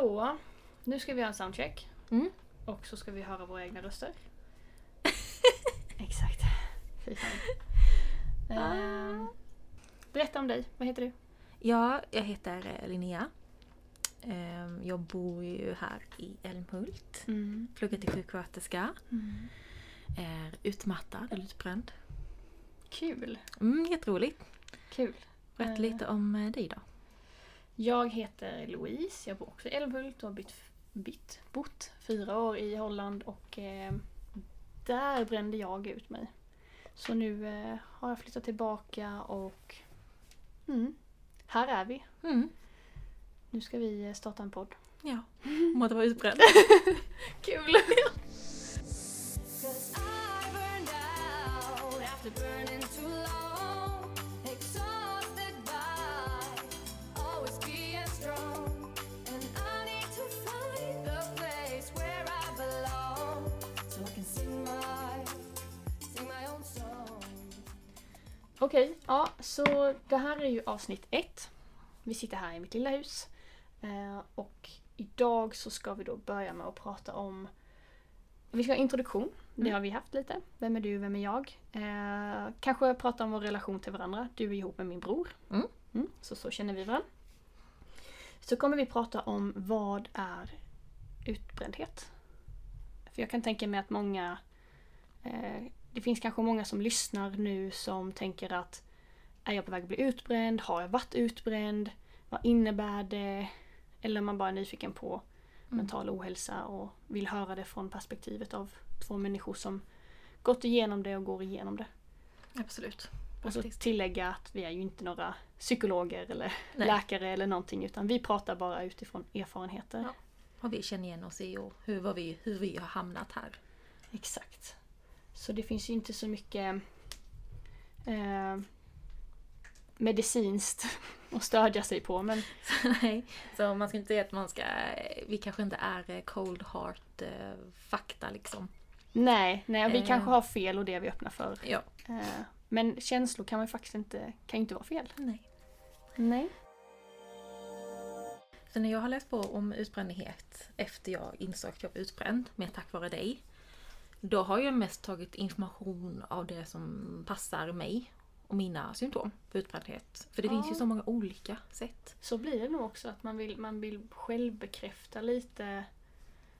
Så, nu ska vi ha en soundcheck. Mm. Och så ska vi höra våra egna röster. Exakt. Fy fan. Ehm, berätta om dig, vad heter du? Ja, jag heter eh, Linnea. Ehm, Jag bor ju här i Älmhult. Mm. Pluggar till sjuksköterska. Är utmattad eller utbränd. Kul. Mm, jätteroligt. Kul. Berätta Eh. lite om eh, dig då. Jag heter Louise, jag bor också i Älmhult och har bytt, bytt, bott fyra år i Holland och eh, där brände jag ut mig. Så nu eh, har jag flyttat tillbaka och mm, här är vi. Mm. Nu ska vi eh, starta en podd. Ja, om att vara utbränd. Kul! Okej, ja så det här är ju avsnitt ett. Vi sitter här i mitt lilla hus. Eh, och idag så ska vi då börja med att prata om vi ska ha introduktion, det Mm. har vi haft lite. Vem är du, vem är jag? Eh, kanske prata om vår relation till varandra. Du är ihop med min bror. Mm. så så känner vi varandra. Så kommer vi prata om vad är utbrändhet? För jag kan tänka mig att många eh, det finns kanske många som lyssnar nu som tänker att är jag på väg att bli utbränd? Har jag varit utbränd? Vad innebär det? Eller man bara är nyfiken på mental ohälsa och vill höra det från perspektivet av två människor som gått igenom det och går igenom det. Absolut. Och så tillägga att vi är ju inte några psykologer eller Nej. läkare eller någonting utan vi pratar bara utifrån erfarenheter. Ja. Vad vi känner igen oss i och hur, vi, hur vi har hamnat här. Exakt. Så det finns ju inte så mycket eh, medicinskt att stödja sig på men Nej, så man ska inte säga att man ska... Vi kanske inte är eh, cold heart eh, fakta liksom. nej, nej vi Eh. kanske har fel och det är vi öppna för. Ja. Eh, men känslor kan man ju faktiskt inte, kan inte vara fel. Nej. Nej. Så när jag har läst på om utbrändhet efter jag insåg att jag var utbränd, med tack vare dig. Då har jag mest tagit information av det som passar mig och mina symptom på utbrändhet. För det finns ju Ja. så många olika sätt. Så blir det nog också att man vill, man vill självbekräfta lite.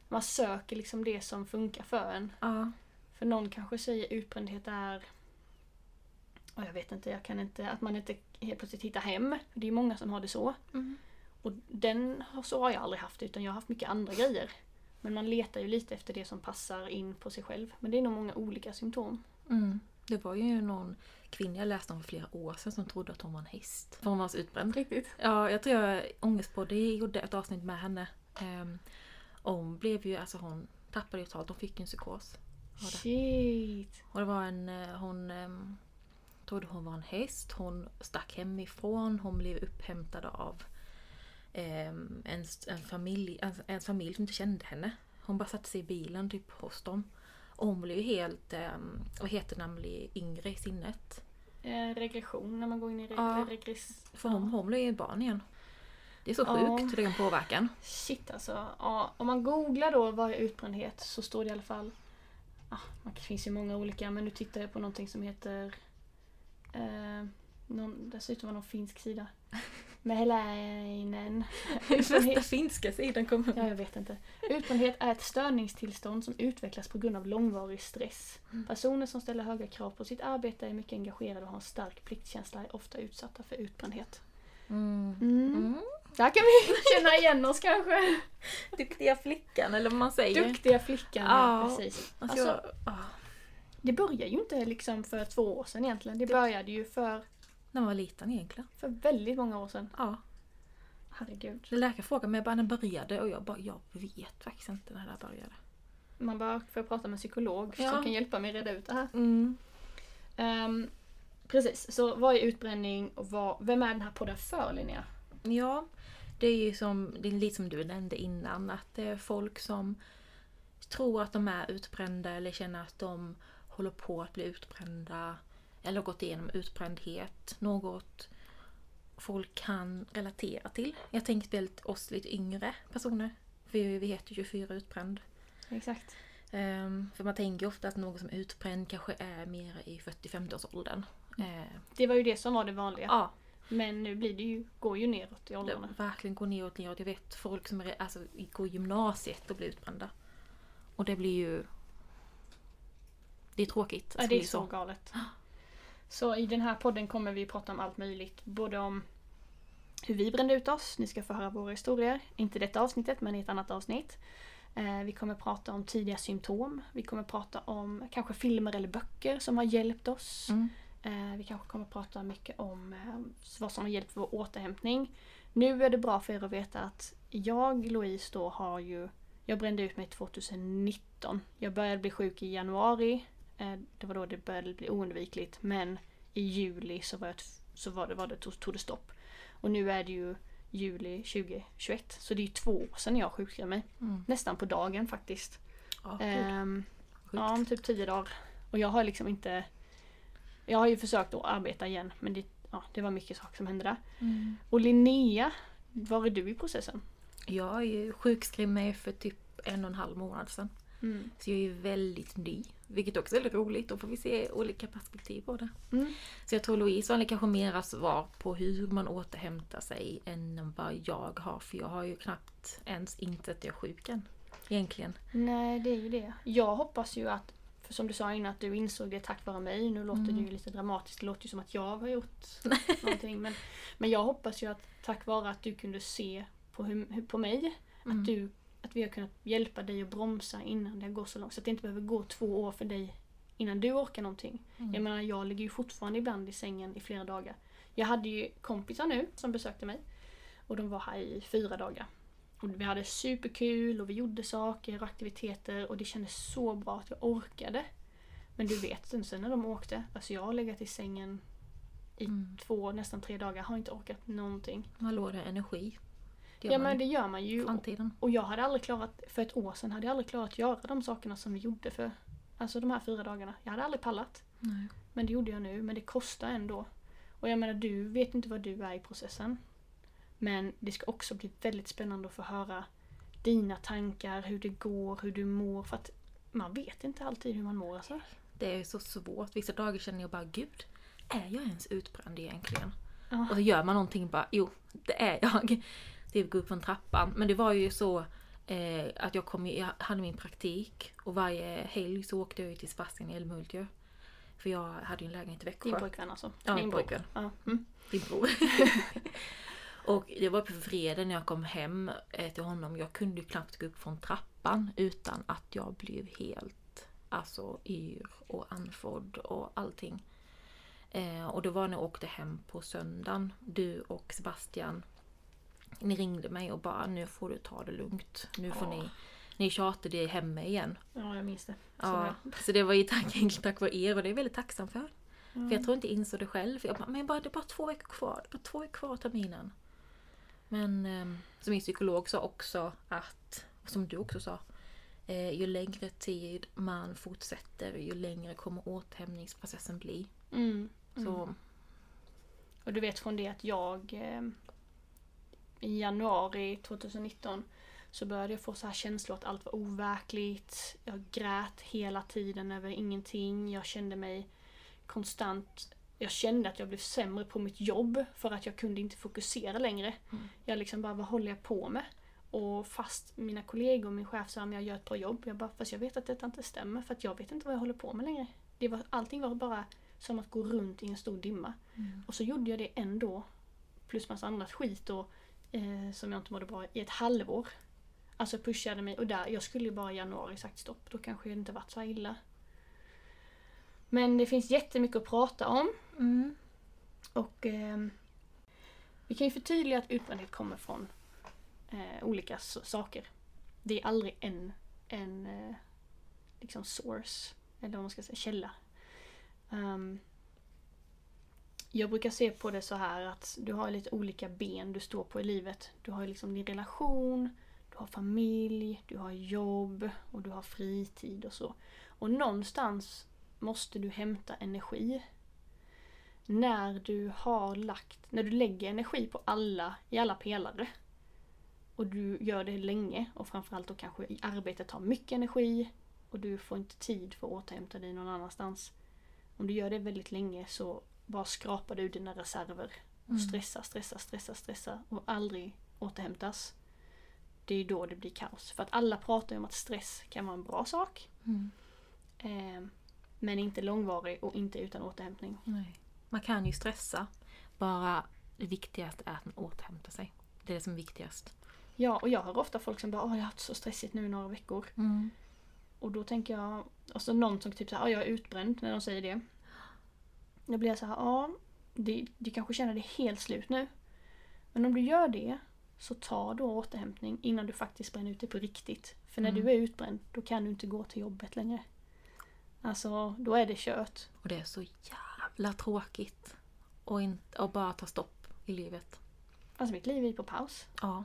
Man söker liksom det som funkar för en. Ja. För någon kanske säger utbrändhet är och jag vet inte, jag kan inte, att man inte helt plötsligt hittar hem. Det är många som har det så. Mm. Och den, så har jag aldrig haft utan jag har haft mycket andra grejer. Men man letar ju lite efter det som passar in på sig själv. Men det är nog många olika symptom. Mm. Det var ju någon kvinna jag läste om för flera år sedan som trodde att hon var en häst. För hon var så utbränd. Riktigt? Ja, jag tror jag Ångestbody gjorde ett avsnitt med henne. Um, hon blev ju, alltså hon tappade ju totalt, hon fick ju en psykos. Shit. Och det var en, eh, hon ehm, trodde hon var en häst, hon stack hemifrån, hon blev upphämtad av en, en, familj, en, en familj som inte kände henne. Hon bara satte sig i bilen typ hos dem. Och hon blev ju helt, um, vad heter när man blir yngre i sinnet? Eh, regression när man går in i reg- Ja. regress. För hon, hon blev ju barn igen. Det är så Ja. sjukt hur det kan påverka. Shit alltså. Ja, om man googlar då vad är utbrändhet så står det i alla fall ah, Det finns ju många olika men nu tittar jag på någonting som heter eh, någon, Dessutom var någon finsk sida. Mehiläinen. Första finska sidan kommer. Ja, jag vet inte. Utbrändhet är ett störningstillstånd som utvecklas på grund av långvarig stress. Personer som ställer höga krav på sitt arbete är mycket engagerade och har en stark pliktkänsla är ofta utsatta för utbrändhet. Mm. Mm. Mm. Där kan vi känna igen oss kanske. Duktiga flickan eller vad man säger. Duktiga flickan, ja. Precis. Alltså, Alltså, det börjar ju inte liksom för två år sedan egentligen. Det började ju för, när man var liten egentligen. för väldigt många år sedan. Ja. Herregud. Läkaren frågade mig bara när började och jag bara, jag vet faktiskt inte när det började. Man bara får prata med en psykolog Ja. som kan hjälpa mig reda ut det här. Mm. Ehm, precis, så vad är utbränning och vad, vem är den här podden för Linnea? Ja, det är ju som, det är lite som du nämnde innan, att det är folk som tror att de är utbrända eller känner att de håller på att bli utbrända eller gått igenom utbrändhet. Något folk kan relatera till. Jag tänker speciellt oss lite yngre personer. För vi heter 24 utbränd. Exakt. Ehm, för man tänker ofta att någon som är utbränd kanske är mer i 40-50 års åldern. Eh, Det var ju det som var det vanliga. ja, Men nu blir det ju, går ju neråt i det åldrarna. verkligen går neråt, neråt. Jag vet folk som är, alltså, går gymnasiet och blir utbrända. Och det blir ju... Det är tråkigt. Ja, det är så galet. Så i den här podden kommer vi prata om allt möjligt. Både om hur vi brände ut oss, ni ska få höra våra historier. Inte detta avsnittet men i ett annat avsnitt. Eh, vi kommer prata om tidiga symptom. Vi kommer prata om kanske filmer eller böcker som har hjälpt oss. Mm. Eh, vi kanske kommer prata mycket om eh, vad som har hjälpt vår återhämtning. Nu är det bra för er att veta att jag, Louise, då har ju... Jag brände ut mig 2019. Jag började bli sjuk i januari. Eh, det var då det började bli oundvikligt. Men i juli så var, jag, så var det, var det, tog, tog det stopp. Och nu är det ju juli 2021. Så det är ju två år sedan jag sjukskrev mig. Mm. Nästan på dagen faktiskt. Ja. Ehm, ja, om typ tio dagar. Och jag har liksom inte... Jag har ju försökt att arbeta igen men det, ja, det var mycket saker som hände där. Mm. Och Linnea, var är du i processen? Jag är ju sjukskrev mig för typ en och en halv månad sedan. Så jag är ju väldigt ny. Vilket också är väldigt roligt. Då får vi se olika perspektiv på det. Mm. Så jag tror Louise har kanske mera svar på hur man återhämtar sig än vad jag har. För jag har ju knappt ens insett att jag är sjuk än. Egentligen. Nej, det är ju det. Jag hoppas ju att, för som du sa innan, att du insåg det tack vare mig. Nu låter det ju lite dramatiskt, det låter ju som att jag har gjort någonting. Men, men jag hoppas ju att tack vare att du kunde se på, hur, på mig, Mm. att, du, att vi har kunnat hjälpa dig att bromsa innan det går så långt. Så att det inte behöver gå två år för dig innan du orkar någonting. Mm. Jag menar, jag ligger ju fortfarande ibland i sängen i flera dagar. Jag hade ju kompisar nu som besökte mig. Och de var här i fyra dagar. Och vi hade superkul och vi gjorde saker och aktiviteter och det kändes så bra att jag orkade. Men du vet, sen när de åkte, alltså jag har legat i sängen i Mm. två, nästan tre dagar, har inte orkat någonting. Man låter energi. Det gör Ja man men det gör man ju. framtiden. Och jag hade aldrig klarat, för ett år sedan hade jag aldrig klarat att göra de sakerna som vi gjorde för, alltså de här fyra dagarna. Jag hade aldrig pallat. Nej. Men det gjorde jag nu, men det kostar ändå. Och jag menar, du vet inte vad du är i processen. Men det ska också bli väldigt spännande att få höra dina tankar, hur det går, hur du mår. För att man vet inte alltid hur man mår alltså. Det är så svårt. Vissa dagar känner jag bara gud, är jag ens utbränd egentligen? Ja. Och så gör man någonting bara, jo det är jag. Typ gå upp från trappan. Men det var ju så eh, att jag, kom, jag hade min praktik och varje helg så åkte jag ju till Sebastian i Älmhult ju. För jag hade ju en lägenhet i Växjö. Din pojkvän alltså. Ja, min pojkvän. Ja. Mm. Din bror. och det var på fredag när jag kom hem eh, till honom. Jag kunde ju knappt gå upp från trappan utan att jag blev helt alltså yr och andfådd och allting. Eh, och det var när jag åkte hem på söndagen. Du och Sebastian ni ringde mig och bara nu får du ta det lugnt. Nu får ni, ni tjatade hem mig igen. ja, jag minns det. Så Ja, så det var ju tack, tack vare er och det är jag väldigt tacksam för. Mm. För jag tror inte jag insåg det själv. Jag bara, men bara, det är bara två veckor kvar. Det är bara två veckor kvar av terminen. Men eh, som min psykolog sa också att, som du också sa, eh, ju längre tid man fortsätter ju längre kommer återhämtningsprocessen bli. Mm. Så Och du vet från det att jag eh, i januari 2019 så började jag få så här känslor att allt var overkligt. Jag grät hela tiden över ingenting. Jag kände mig konstant... Jag kände att jag blev sämre på mitt jobb för att jag kunde inte fokusera längre. Mm. Jag liksom bara, vad håller jag på med? Och fast mina kollegor och min chef sa att jag gör ett bra jobb. Jag bara, fast jag vet att detta inte stämmer för att jag vet inte vad jag håller på med längre. Det var, allting var bara som att gå runt i en stor dimma. Och så gjorde jag det ändå. Plus massa annat skit och, eh, som jag inte mådde bra i ett halvår. Alltså pushade mig och där, jag skulle ju bara i januari sagt stopp. Då kanske det inte varit så här illa. Men det finns jättemycket att prata om. mm. Och ehm, vi kan ju förtydliga att utbrändhet kommer från eh, olika saker. Det är aldrig en, en eh, liksom source, eller vad man ska säga, källa. Ehm, jag brukar se på det så här att du har lite olika ben du står på i livet. Du har liksom din relation, du har familj, du har jobb och du har fritid och så. Och någonstans måste du hämta energi. när du har lagt, när du lägger energi på alla, i alla pelare och du gör det länge och framförallt då kanske arbetet tar mycket energi och du får inte tid för att återhämta dig någon annanstans. Om du gör det väldigt länge så bara skrapar du dina reserver och Mm. stressar, stressar, stressar, stressar och aldrig återhämtas. Det är då det blir kaos. För att alla pratar ju om att stress kan vara en bra sak. Mm. Eh, men inte långvarig och inte utan återhämtning. Nej. Man kan ju stressa. Bara det viktigaste är att man återhämtar sig. Det är det som är viktigast. Ja, och jag hör ofta folk som bara Åh, jag har haft så stressigt nu i några veckor. Mm. Och då tänker jag, och så någon som typ ja jag är utbränd när de säger det. Då blir jag så här, ja, det, du kanske känner dig helt slut nu. Men om du gör det, så ta då återhämtning innan du faktiskt bränner ut dig på riktigt. För när Mm. du är utbränd, då kan du inte gå till jobbet längre. Alltså, då är det kört. Och det är så jävla tråkigt. Och, inte, och bara ta stopp i livet. Alltså mitt liv är på paus. Ja.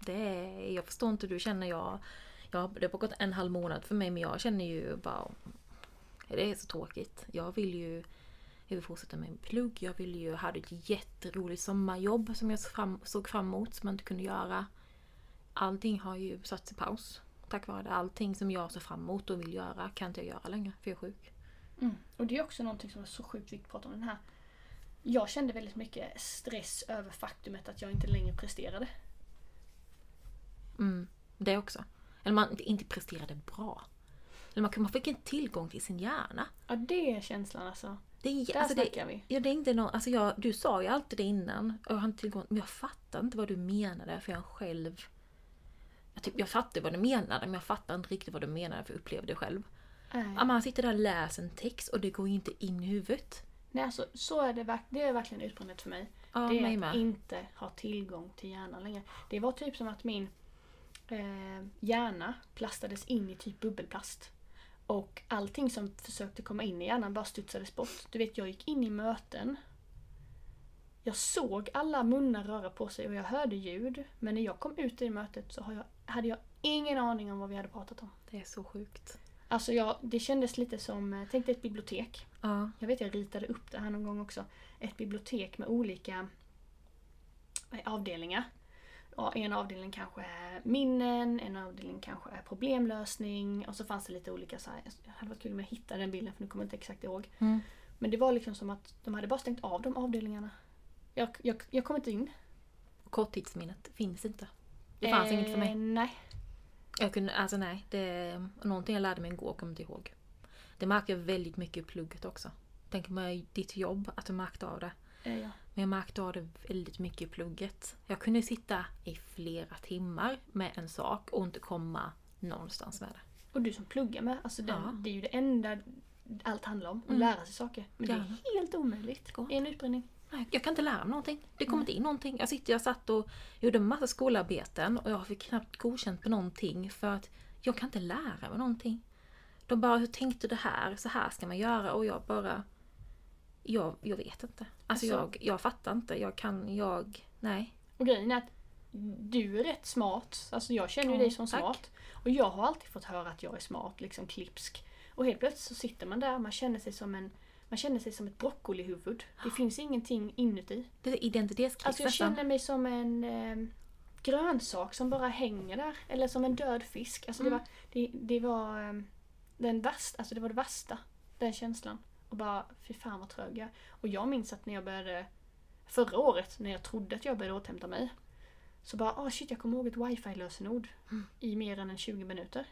Det är, jag förstår inte, du känner jag... jag det har gått en halv månad för mig men jag känner ju bara... Det är så tråkigt. Jag vill ju... Jag vill fortsätta med min plugg. Jag vill ju... hade ett jätteroligt sommarjobb som jag såg fram, såg fram emot som jag inte kunde göra. Allting har ju satts i paus. Tack vare det. Allting som jag ser fram emot och vill göra kan inte jag göra längre för jag är sjuk. Och det är också någonting som är så sjukt viktigt att prata om den här. Jag kände väldigt mycket stress över faktumet att jag inte längre presterade. Mm, det också. Eller man inte presterade bra. Eller man, man fick inte tillgång till sin hjärna. Ja, det är känslan alltså. Det är, Där alltså det, snackar vi. ja, det är inte någon, alltså jag, du sa ju alltid det innan. Och jag har inte tillgång, men jag fattar inte vad du menade för jag själv... Jag, typ, jag fattar vad du menade men jag fattar inte riktigt vad du menade för jag upplevde det själv. Ja, man sitter där och läser en text och det går inte in i huvudet. Nej, alltså, så är det, det är verkligen utbrändhet för mig. Ja, det är att inte ha tillgång till hjärnan längre. Det var typ som att min eh, hjärna plastades in i typ bubbelplast. Och allting som försökte komma in i hjärnan bara studsades bort. Du vet, jag gick in i möten. Jag såg alla munnar röra på sig och jag hörde ljud. Men när jag kom ut i mötet så hade jag ingen aning om vad vi hade pratat om. Det är så sjukt. Alltså jag, det kändes lite som, eh, tänk dig ett bibliotek. Ja. Jag vet jag ritade upp det här någon gång också. Ett bibliotek med olika eh, avdelningar. Ja, en avdelning kanske är minnen, en avdelning kanske är problemlösning och så fanns det lite olika så här. Det hade varit kul om jag hittade den bilden för nu kommer jag inte exakt ihåg. Mm. Men det var liksom som att de hade bara stängt av de avdelningarna. Jag, jag, jag kom inte in. Korttidsminnet finns inte. Det fanns inget för mig. Eh, nej. Jag kunde, alltså nej, det någonting jag lärde mig igår, kommer inte ihåg. Det märkte jag väldigt mycket i plugget också. Tänk med ditt jobb, att du märkte av det. Eh, ja. Men jag märkte av det väldigt mycket i plugget. Jag kunde sitta i flera timmar med en sak och inte komma någonstans med det. Och du som pluggar med, alltså den, Ja. det är ju det enda allt handlar om. Att Mm. lära sig saker. Men det Ja. är helt omöjligt i en utbildning. Jag kan inte lära mig någonting. Det kommer inte in någonting. Jag, sitter, jag satt och gjorde en massa skolarbeten och jag fick knappt godkänt på någonting för att jag kan inte lära mig någonting. De bara, hur tänkte du här? Så här ska man göra och jag bara... Jag, jag vet inte. Alltså, Alltså- jag, jag fattar inte. Jag kan, jag... Nej. Och grejen är att du är rätt smart. Alltså jag känner ju Ja, dig som tack. smart. Och jag har alltid fått höra att jag är smart, liksom klipsk. Och helt plötsligt så sitter man där, man känner sig som en man känner sig som ett broccolihuvud. Det finns ingenting inuti. Det är identitetskris Alltså jag känner mig som en eh, grönsak som bara hänger där. Eller som en död fisk. Alltså det Mm. var, det, det var eh, den värsta, alltså det var det värsta. Den känslan. Och bara, fy fan vad trög jag. Och jag minns att när jag började förra året, när jag trodde att jag började återhämta mig. Så bara, ah shit jag kommer ihåg ett wifi-lösenord Mm. i mer än en 20 minuter.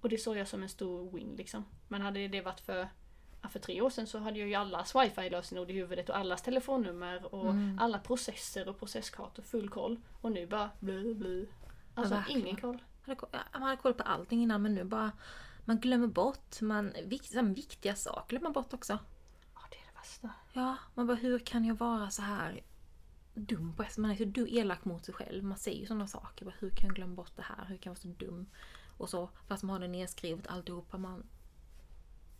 Och det såg jag som en stor win liksom. Men hade det varit för, ja, för tre år sedan så hade jag ju allas wifi-lösenord i huvudet och allas telefonnummer och Mm. alla processer och processkartor full koll. Och nu bara blu blu. Alltså verkligen. ingen koll. ja, Man hade koll på allting innan men nu bara... Man glömmer bort. Man, vikt, viktiga saker glömmer man bort också. Ja det är det värsta. Ja, man bara hur kan jag vara så här dum på Man är så du elak mot sig själv. Man säger ju sådana saker. Bara, hur kan jag glömma bort det här? Hur kan jag vara så dum? Och så, fast man har det nedskrivet alltihopa. Man,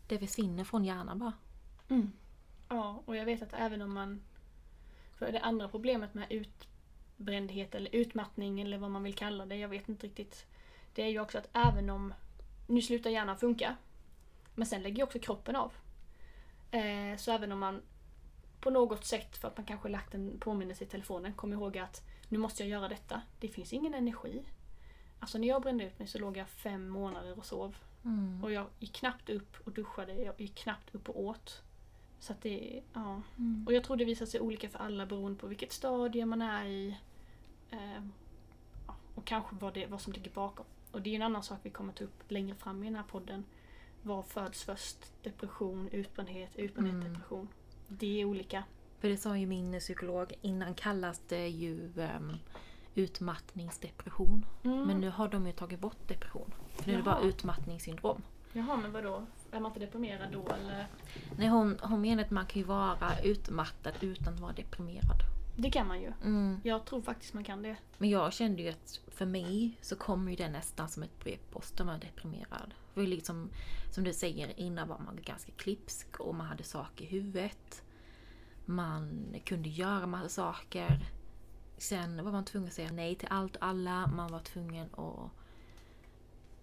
det försvinner från hjärnan bara. Mm. Ja, och jag vet att även om man... För det andra problemet med utbrändhet eller utmattning eller vad man vill kalla det, jag vet inte riktigt. Det är ju också att även om... Nu slutar hjärnan funka. Men sen lägger ju också kroppen av. Eh, så även om man på något sätt för att man kanske lagt en påminnelse i telefonen. Kom ihåg att nu måste jag göra detta. Det finns ingen energi. Alltså när jag brände ut mig så låg jag fem månader och sov. Mm. Och jag gick knappt upp och duschade. Jag gick knappt upp och åt. Så att det, ja. Mm. Och jag tror det visar sig olika för alla beroende på vilket stadie man är i. Eh, och kanske vad, det, vad som ligger bakom. Och det är en annan sak vi kommer ta upp längre fram i den här podden. Vad föds först? Depression, utbrändhet, utbrändhet, Mm. depression. Det är olika. För det sa ju min psykolog, innan kallas det ju um, utmattningsdepression. Mm. Men nu har de ju tagit bort depression. För nu är det bara utmattningssyndrom. Jaha, men vadå? Är man inte deprimerad då eller? Nej, hon, hon menar att man kan ju vara utmattad utan att vara deprimerad. Det kan man ju. Mm. Jag tror faktiskt man kan det. Men jag kände ju att för mig så kom ju det nästan som ett brevpost om jag var deprimerad. För liksom, som du säger, innan var man ganska klipsk och man hade saker i huvudet. Man kunde göra massa saker. Sen var man tvungen att säga nej till allt och alla. Man var tvungen att...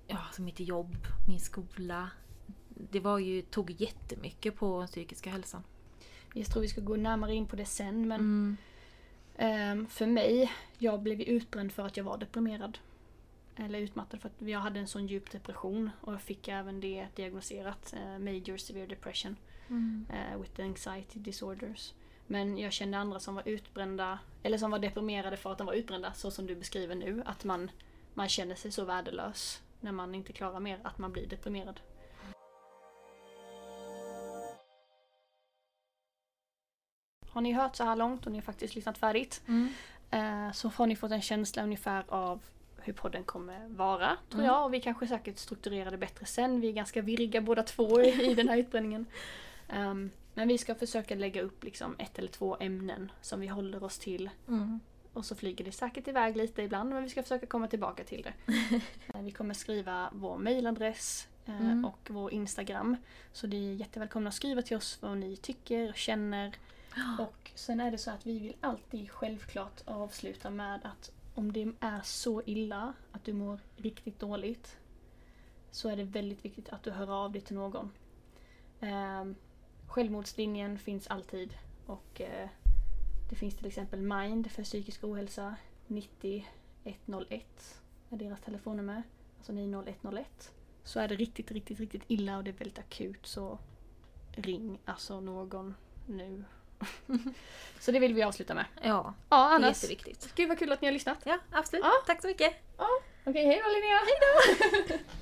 Ja, som mitt jobb, min skola. Det var ju, tog jättemycket på den psykiska hälsan. Jag tror vi ska gå närmare in på det sen men Mm. Ehm, för mig, jag blev utbränd för att jag var deprimerad. Eller utmattad för att jag hade en sån djup depression och jag fick även det diagnoserat, eh, Major Severe Depression Mm. eh, with anxiety disorders. Men jag kände andra som var utbrända, eller som var deprimerade för att de var utbrända, så som du beskriver nu. Att man, man känner sig så värdelös när man inte klarar mer, att man blir deprimerad. Har ni hört så här långt och ni har faktiskt lyssnat färdigt Mm. Eh, så har ni fått en känsla ungefär av hur podden kommer vara, tror Mm. jag. Och vi kanske säkert strukturerar det bättre sen. Vi är ganska virriga båda två i den här utbränningen. Ehm, men vi ska försöka lägga upp liksom ett eller två ämnen som vi håller oss till. Mm. Och så flyger det säkert iväg lite ibland, men vi ska försöka komma tillbaka till det. Eh, vi kommer skriva vår mailadress eh, Mm. och vår Instagram. Så det är jättevälkomna att skriva till oss vad ni tycker och känner. Och sen är det så att vi vill alltid självklart avsluta med att om det är så illa att du mår riktigt dåligt så är det väldigt viktigt att du hör av dig till någon. Eh, självmordslinjen finns alltid och eh, det finns till exempel Mind för psykisk ohälsa 90 101 är deras telefonnummer, alltså 90101. Så är det riktigt, riktigt, riktigt illa och det är väldigt akut så ring alltså någon nu så det vill vi avsluta med. Ja, Ja, det är annars. jätteviktigt. Gud vad kul att ni har lyssnat. Ja, absolut. Ja. Tack så mycket. Okej, hej då Linnea! Hej då!